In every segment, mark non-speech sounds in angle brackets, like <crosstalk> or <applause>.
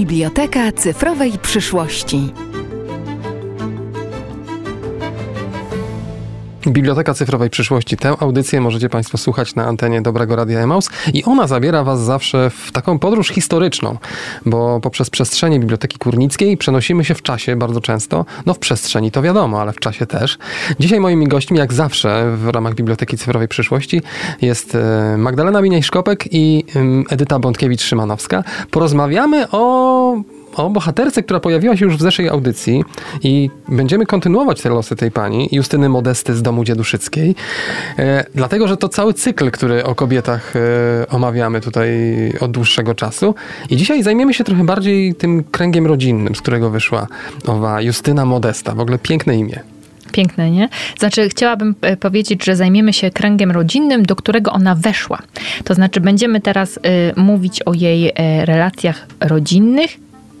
Biblioteka cyfrowej przyszłości. Biblioteka Cyfrowej Przyszłości. Tę audycję możecie Państwo słuchać na antenie Dobrego Radia Emaus i ona zabiera Was zawsze w taką podróż historyczną, bo poprzez przestrzenie Biblioteki Kurnickiej przenosimy się w czasie bardzo często. No w przestrzeni to wiadomo, ale w czasie też. Dzisiaj moimi gośćmi, jak zawsze w ramach Biblioteki Cyfrowej Przyszłości jest e, Magdalena Miniej-Szkopek i Edyta Bątkiewicz-Szymanowska. Porozmawiamy o o bohaterce, która pojawiła się już w zeszłej audycji i będziemy kontynuować te losy tej pani, Justyny Modesty z domu dzieduszyckiej, e, dlatego, że to cały cykl, który o kobietach e, omawiamy tutaj od dłuższego czasu i dzisiaj zajmiemy się trochę bardziej tym kręgiem rodzinnym, z którego wyszła owa Justyna Modesta, w ogóle piękne imię. Piękne, nie? Znaczy, chciałabym e, powiedzieć, że zajmiemy się kręgiem rodzinnym, do którego ona weszła. To znaczy, będziemy teraz y, mówić o jej y, relacjach rodzinnych,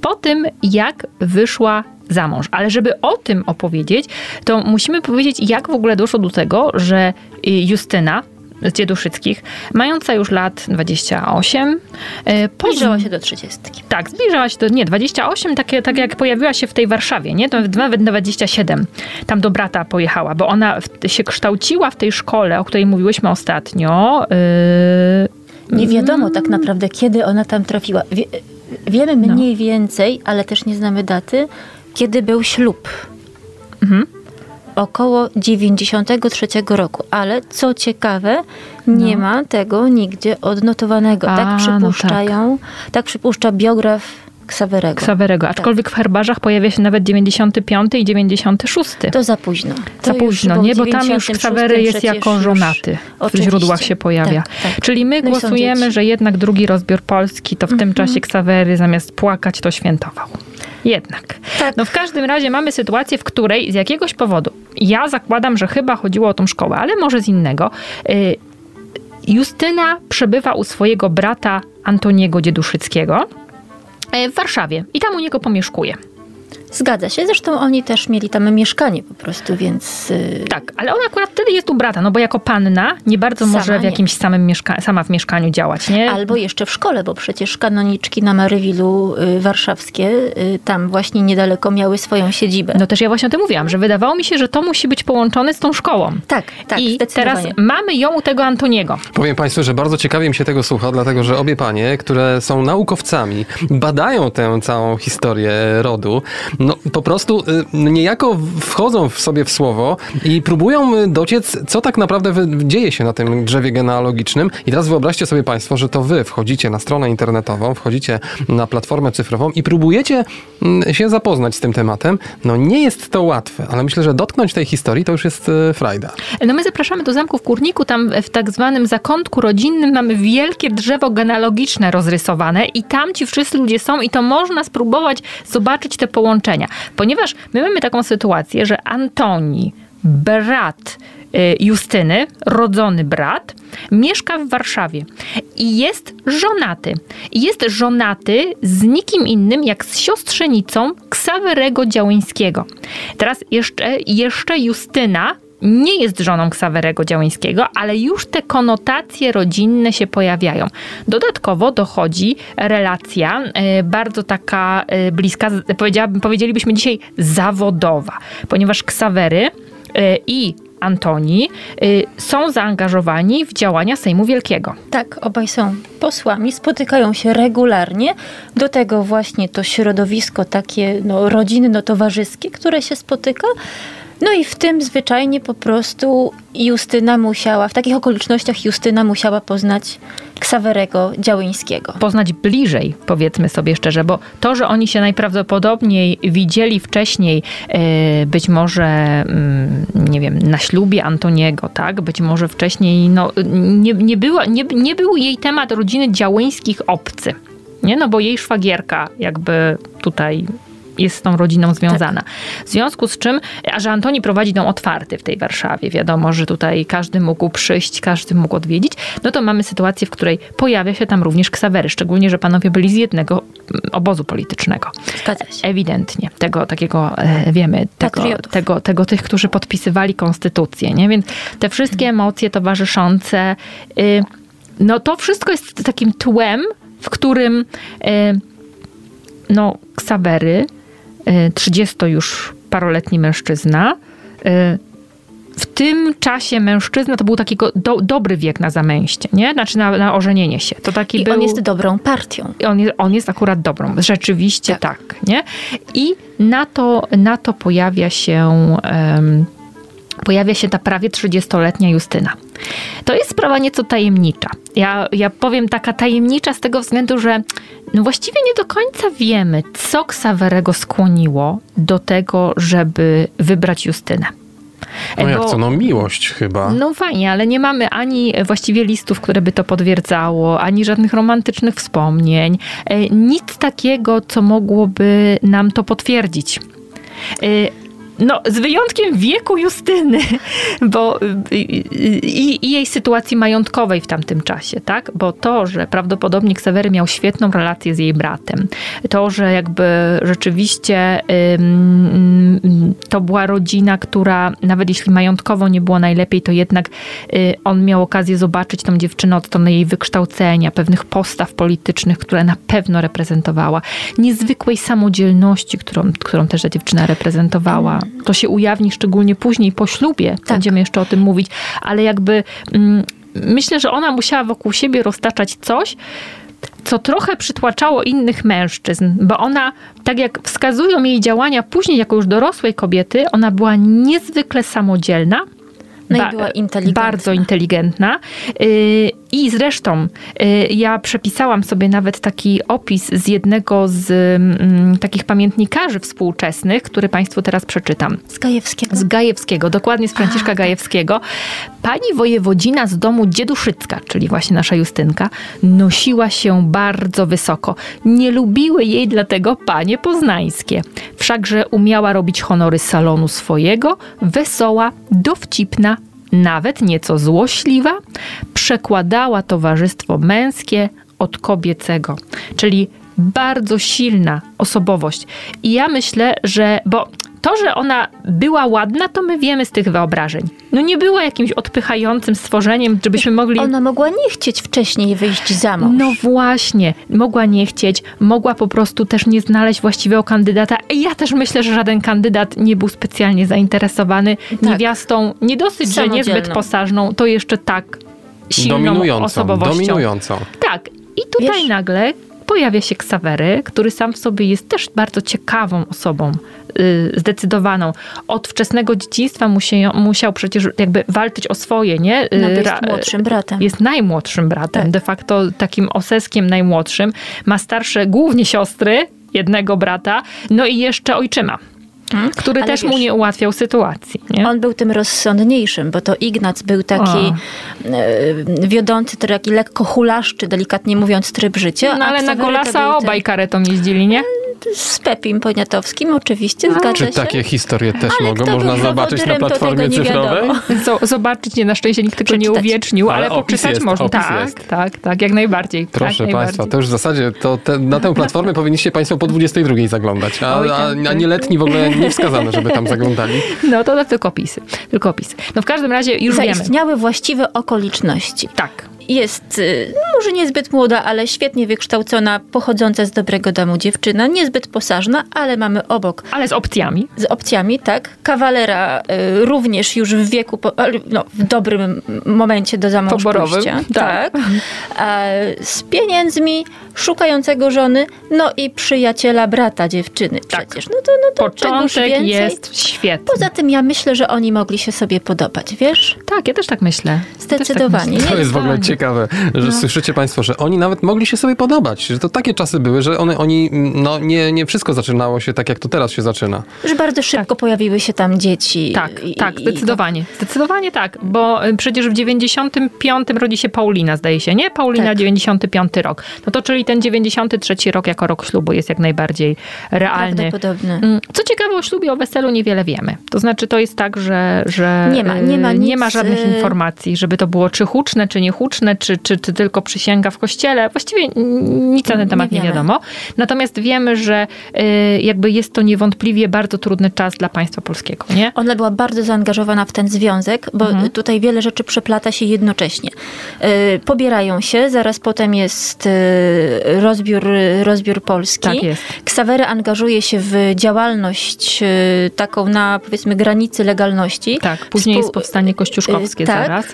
po tym, jak wyszła za mąż. Ale żeby o tym opowiedzieć, to musimy powiedzieć, jak w ogóle doszło do tego, że y, Justyna, z Dzieduszyckich, mająca już lat 28. E, zbliżała się do 30. Tak, zbliżała się do, nie, 28, takie, tak jak pojawiła się w tej Warszawie, nie? To nawet 27. Tam do brata pojechała, bo ona się kształciła w tej szkole, o której mówiłyśmy ostatnio. Yy... Nie wiadomo tak naprawdę, kiedy ona tam trafiła. Wie Wiemy no. mniej no. więcej, ale też nie znamy daty, kiedy był ślub. Mhm. Około 93 roku, ale co ciekawe, nie no. ma tego nigdzie odnotowanego. A, tak przypuszczają, no tak. tak przypuszcza biograf Ksawerego. Ksawerego, tak. aczkolwiek tak. w herbarzach pojawia się nawet 95 i 96. To za późno. To za późno, nie? Bo tam już Ksawery jest jako żonaty. W źródłach się pojawia. Tak, tak. Czyli my no głosujemy, że jednak drugi rozbiór Polski, to w tym mhm. czasie Ksawery zamiast płakać, to świętował. Jednak. Tak. No w każdym razie mamy sytuację, w której z jakiegoś powodu, ja zakładam, że chyba chodziło o tą szkołę, ale może z innego, y, Justyna przebywa u swojego brata Antoniego Dzieduszyckiego, w Warszawie i tam u niego pomieszkuje. Zgadza się, zresztą oni też mieli tam mieszkanie po prostu, więc... Y, tak, ale ona akurat wtedy jest u brata, no bo jako panna nie bardzo sama może w jakimś samym mieszkaniu, sama w mieszkaniu działać, nie? Albo jeszcze w szkole, bo przecież kanoniczki na Marywilu y, warszawskie y, tam właśnie niedaleko miały swoją siedzibę. No też ja właśnie o tym mówiłam, że wydawało mi się, że to musi być połączone z tą szkołą. Tak, tak, I teraz mamy ją u tego Antoniego. Powiem Państwu, że bardzo ciekawie mi się tego słucha, dlatego że obie panie, które są naukowcami, badają tę całą historię rodu, no po prostu y, niejako wchodzą w sobie w słowo i próbują y, dociec, co tak naprawdę dzieje się na tym drzewie genealogicznym. I teraz wyobraźcie sobie Państwo, że to Wy wchodzicie na stronę internetową, wchodzicie na platformę cyfrową i próbujecie mm, się zapoznać z tym tematem. No nie jest to łatwe, ale myślę, że dotknąć tej historii to już jest y, frajda. No my zapraszamy do zamku w Kurniku, tam w tak zwanym zakątku rodzinnym mamy wielkie drzewo genealogiczne rozrysowane i tam ci wszyscy ludzie są i to można spróbować zobaczyć te połączenia pokolenia. Ponieważ my mamy taką sytuację, że Antoni, brat y, Justyny, rodzony brat, mieszka w Warszawie i jest żonaty. Jest żonaty z nikim innym jak z siostrzenicą Ksawerego Działyńskiego. Teraz jeszcze, jeszcze Justyna nie jest żoną Ksawerego Działyńskiego, ale już te konotacje rodzinne się pojawiają. Dodatkowo dochodzi relacja e, bardzo taka e, bliska, powiedzielibyśmy dzisiaj zawodowa, ponieważ Ksawery e, i Antoni są zaangażowani w działania Sejmu Wielkiego. Tak, obaj są posłami, spotykają się regularnie. Do tego właśnie to środowisko takie no, rodzinno-towarzyskie, które się spotyka. No i w tym zwyczajnie po prostu Justyna musiała, w takich okolicznościach Justyna musiała poznać Ksawerego Działyńskiego. Poznać bliżej, powiedzmy sobie szczerze, bo to, że oni się najprawdopodobniej widzieli wcześniej, e, być może, mm, nie wiem, na ślubie Antoniego, tak? Być może wcześniej, no, nie, nie, nie, nie był jej temat rodziny Działyńskich obcy. Nie? No bo jej szwagierka jakby tutaj jest z tą rodziną związana. Tak. W związku z czym, a że Antoni prowadzi dom otwarty w tej Warszawie, wiadomo, że tutaj każdy mógł przyjść, każdy mógł odwiedzić, no to mamy sytuację, w której pojawia się tam również Ksawery, szczególnie, że panowie byli z jednego mm, obozu politycznego. Zgadza się. Ewidentnie. Tego takiego e, wiemy, tego, tego, tego, tych, którzy podpisywali konstytucję, nie? Więc te wszystkie emocje towarzyszące, y, no to wszystko jest takim tłem, w którym y, no, Ksawery, 30 już paroletni mężczyzna, w tym czasie mężczyzna to był taki do, dobry wiek na zamęście, nie? Znaczy na, na ożenienie się. To taki I był... on jest dobrą partią. On jest, on jest akurat dobrą, rzeczywiście tak, tak nie? I na to, na to pojawia się... Um, pojawia się ta prawie 30-letnia Justyna. To jest sprawa nieco tajemnicza. Ja, ja powiem taka tajemnicza z tego względu, że no właściwie nie do końca wiemy, co Ksawerego skłoniło do tego, żeby wybrać Justynę. No jak co, no miłość chyba. No fajnie, ale nie mamy ani właściwie listów, które by to potwierdzało, ani żadnych romantycznych wspomnień. E, nic takiego, co mogłoby nam to potwierdzić. No, z wyjątkiem wieku Justyny, <laughs> bo i, i, jej sytuacji majątkowej w tamtym czasie, tak? Bo to, że prawdopodobnie Ksawery miał świetną relację z jej bratem, to, że jakby rzeczywiście ym, to była rodzina, która nawet jeśli majątkowo nie było najlepiej, to jednak y, on miał okazję zobaczyć tą dziewczynę od strony jej wykształcenia, pewnych postaw politycznych, które na pewno reprezentowała, niezwykłej samodzielności, którą, którą też ta dziewczyna reprezentowała to się ujawni szczególnie później po ślubie. Tak. Będziemy jeszcze o tym mówić, ale jakby mm, myślę, że ona musiała wokół siebie roztaczać coś, co trochę przytłaczało innych mężczyzn, bo ona, tak jak wskazują jej działania później jako już dorosłej kobiety, ona była niezwykle samodzielna, no i była inteligentna. Bardzo inteligentna. Y, I zresztą y, ja przepisałam sobie nawet taki opis z jednego z mm, takich pamiętnikarzy współczesnych, który Państwu teraz przeczytam. Z Gajewskiego? Z Gajewskiego, dokładnie z Franciszka A, tak. Gajewskiego. Pani wojewodzina z domu Dzieduszycka, czyli właśnie nasza Justynka, nosiła się bardzo wysoko. Nie lubiły jej dlatego panie poznańskie. Wszakże umiała robić honory salonu swojego, wesoła, dowcipna, nawet nieco złośliwa, przekładała towarzystwo męskie od kobiecego. Czyli bardzo silna osobowość. I ja myślę, że, bo to, że ona była ładna, to my wiemy z tych wyobrażeń. No nie była jakimś odpychającym stworzeniem, żebyśmy mogli... Ona mogła nie chcieć wcześniej wyjść za mąż. No właśnie, mogła nie chcieć, mogła po prostu też nie znaleźć właściwego kandydata. Ja też myślę, że żaden kandydat nie był specjalnie zainteresowany tak. niewiastą, nie dosyć, że niezbyt posażną, to jeszcze tak silną dominującą, osobowością. Dominującą. Tak. I tutaj Wiesz, nagle pojawia się Ksawery, który sam w sobie jest też bardzo ciekawą osobą, yy, zdecydowaną. Od wczesnego dzieciństwa musiał, musiał przecież jakby walczyć o swoje, nie? No, jest młodszym bratem. Jest najmłodszym bratem, tak. de facto takim oseskiem najmłodszym. Ma starsze głównie siostry, jednego brata, no i jeszcze ojczyma. Który Ale też wiesz, mu nie ułatwiał sytuacji. Nie? On był tym rozsądniejszym, bo to Ignac był taki o. E, wiodący, taki lekko hulaszczy, delikatnie mówiąc, tryb życia. No ale na Golasa obaj ten... karetą jeździli, nie? Z Pepim Poniatowskim, oczywiście, no. zgadza Czy się. takie historie też ale mogą można zobaczyć na platformie cyfrowej? <laughs> zobaczyć nie, na szczęście nikt tego nie uwiecznił, ale, ale poczytać jest, można. Tak, jest. tak, tak, jak najbardziej. Proszę tak, Państwa, najbardziej. to już w zasadzie to te, na tę platformę powinniście Państwo po 22 zaglądać, a, a, a nieletni w ogóle nie wskazano, żeby tam zaglądali. No to tylko opisy, tylko opisy. No w każdym razie już Zaistniały wiemy. Zaistniały właściwe okoliczności. Tak jest y, no może niezbyt młoda, ale świetnie wykształcona, pochodząca z dobrego domu dziewczyna, niezbyt posażna, ale mamy obok. Ale z opcjami. Z opcjami, tak. Kawalera y, również już w wieku, no, w dobrym momencie do zamążpójścia. Tak. tak. A, z pieniędzmi, szukającego żony, no i przyjaciela brata dziewczyny tak. przecież. No to, no to Początek jest świetny. Poza tym ja myślę, że oni mogli się sobie podobać, wiesz? Tak, ja też tak myślę. Zdecydowanie. Tak myślę. To jest w ogóle ciekawe ciekawe, że no. słyszycie Państwo, że oni nawet mogli się sobie podobać, że to takie czasy były, że one, oni, no nie, nie wszystko zaczynało się tak, jak to teraz się zaczyna. Że bardzo szybko tak. pojawiły się tam dzieci. Tak, i, tak, zdecydowanie. I... Zdecydowanie tak, bo y, przecież w 95 rodzi się Paulina, zdaje się, nie? Paulina tak. 95 rok. No to czyli ten 93 rok jako rok ślubu jest jak najbardziej realny. Prawdopodobny. Mm, co ciekawe o ślubie, o weselu niewiele wiemy. To znaczy to jest tak, że, że nie ma, nie ma, nie ma żadnych y, informacji, żeby to było czy huczne, czy nie czy, czy, czy tylko przysięga w kościele. Właściwie nic na ten temat nie, nie wiadomo. Natomiast wiemy, że y, jakby jest to niewątpliwie bardzo trudny czas dla państwa polskiego, nie? Ona była bardzo zaangażowana w ten związek, bo mhm. tutaj wiele rzeczy przeplata się jednocześnie. Y, pobierają się, zaraz potem jest y, rozbiór, rozbiór Polski. Tak jest. Ksawery angażuje się w działalność taką na powiedzmy granicy legalności. Tak, później Współ... jest powstanie kościuszkowskie tak. zaraz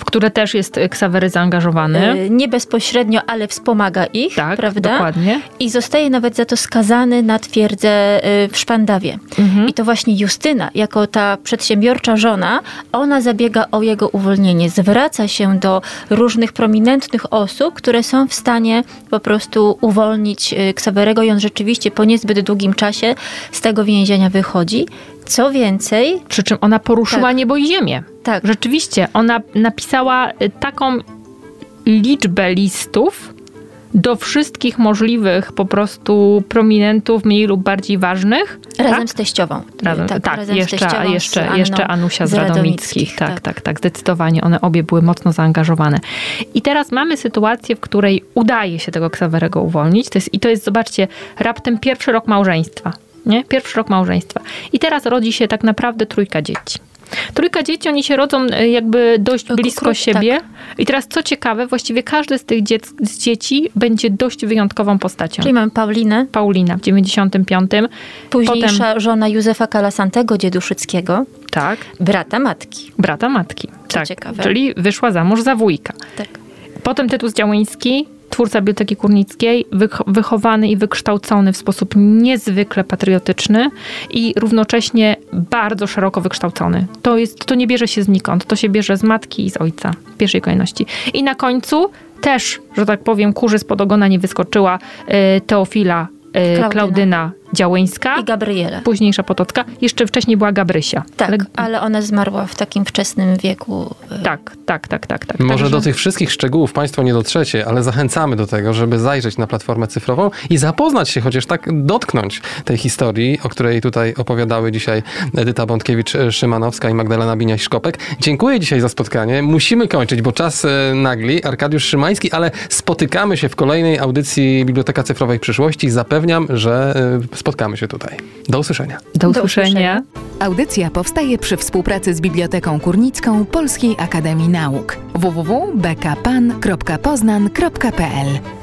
w które też jest Ksawery zaangażowany. Nie bezpośrednio, ale wspomaga ich, tak, prawda? dokładnie. I zostaje nawet za to skazany na twierdzę w Szpandawie. Mhm. I to właśnie Justyna, jako ta przedsiębiorcza żona, ona zabiega o jego uwolnienie. Zwraca się do różnych prominentnych osób, które są w stanie po prostu uwolnić Ksawerego i on rzeczywiście po niezbyt długim czasie z tego więzienia wychodzi. Co więcej. Przy czym ona poruszyła tak. niebo i ziemię. Tak. Rzeczywiście, ona napisała y, taką liczbę listów do wszystkich możliwych po prostu prominentów, mniej lub bardziej ważnych. Razem tak? z teściową. Razem, tak, tak razem jeszcze, teściową, jeszcze, jeszcze Anusia z, z Radomickich. Tak, tak, tak, tak, zdecydowanie. One obie były mocno zaangażowane. I teraz mamy sytuację, w której udaje się tego Ksawerego uwolnić. To jest, I to jest, zobaczcie, raptem pierwszy rok małżeństwa. Nie? Pierwszy rok małżeństwa. I teraz rodzi się tak naprawdę trójka dzieci. Trójka dzieci, oni się rodzą e, jakby dość blisko Krót, siebie. Tak. I teraz co ciekawe, właściwie każdy z tych dziec, z dzieci będzie dość wyjątkową postacią. Czyli mamy Paulinę. Paulina w 95. Późniejsza Potem... żona Józefa Kalasantego, Dzieduszyckiego. Tak. Brata matki. Brata matki. Co tak. ciekawe. Czyli wyszła za mąż za wujka. Tak. Potem Tytus Działyński, twórca Biblioteki Kurnickiej, wychowany i wykształcony w sposób niezwykle patriotyczny i równocześnie bardzo szeroko wykształcony. To, jest, to nie bierze się znikąd, to się bierze z matki i z ojca w pierwszej kolejności. I na końcu też, że tak powiem, kurzy spod ogona nie wyskoczyła y, Teofila y, Klaudyna. Klaudyna Działyńska. I Gabriela. Późniejsza Potocka. Jeszcze wcześniej była Gabrysia. Tak, ale, ale ona zmarła w takim wczesnym wieku. Tak, tak, tak, tak. tak. Może Także... do tych wszystkich szczegółów Państwo nie dotrzecie, ale zachęcamy do tego, żeby zajrzeć na platformę cyfrową i zapoznać się, chociaż tak dotknąć tej historii, o której tutaj opowiadały dzisiaj Edyta Bątkiewicz-Szymanowska i Magdalena Biniaś-Szkopek. Dziękuję dzisiaj za spotkanie. Musimy kończyć, bo czas e, nagli. Arkadiusz Szymański, ale spotykamy się w kolejnej audycji Biblioteka Cyfrowej Przyszłości. Zapewniam, że e, spotkamy się tutaj. Do usłyszenia. Do usłyszenia. Audycja powstaje przy współpracy z Biblioteką Kurnicką Polskiej Akademii Nauk www.bkpan.poznan.pl